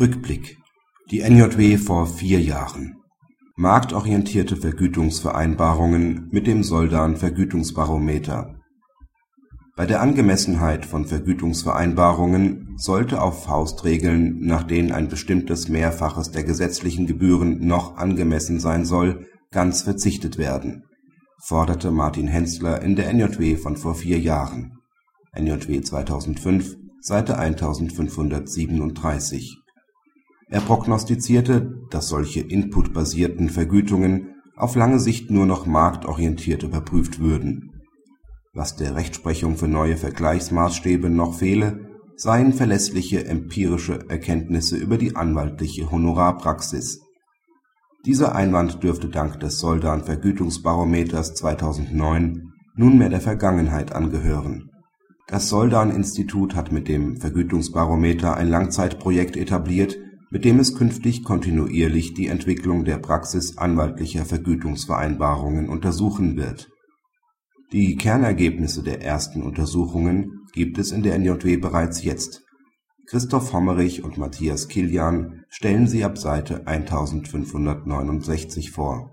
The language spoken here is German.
Rückblick. Die NJW vor vier Jahren. Marktorientierte Vergütungsvereinbarungen mit dem Soldan Vergütungsbarometer Bei der Angemessenheit von Vergütungsvereinbarungen sollte auf Faustregeln, nach denen ein bestimmtes Mehrfaches der gesetzlichen Gebühren noch angemessen sein soll, ganz verzichtet werden, forderte Martin Henzler in der NJW von vor vier Jahren. (NJW 2005, Seite 1537). Er prognostizierte, dass solche inputbasierten Vergütungen auf lange Sicht nur noch marktorientiert überprüft würden. Was der Rechtsprechung für neue Vergleichsmaßstäbe noch fehle, seien verlässliche empirische Erkenntnisse über die anwaltliche Honorarpraxis. Dieser Einwand dürfte dank des Soldan Vergütungsbarometers 2009 nunmehr der Vergangenheit angehören. Das Soldan-Institut hat mit dem Vergütungsbarometer ein Langzeitprojekt etabliert, mit dem es künftig kontinuierlich die Entwicklung der Praxis anwaltlicher Vergütungsvereinbarungen untersuchen wird. Die Kernergebnisse der ersten Untersuchungen gibt es in der NJW bereits jetzt. Christoph Hommerich und Matthias Kilian stellen sie ab Seite 1569 vor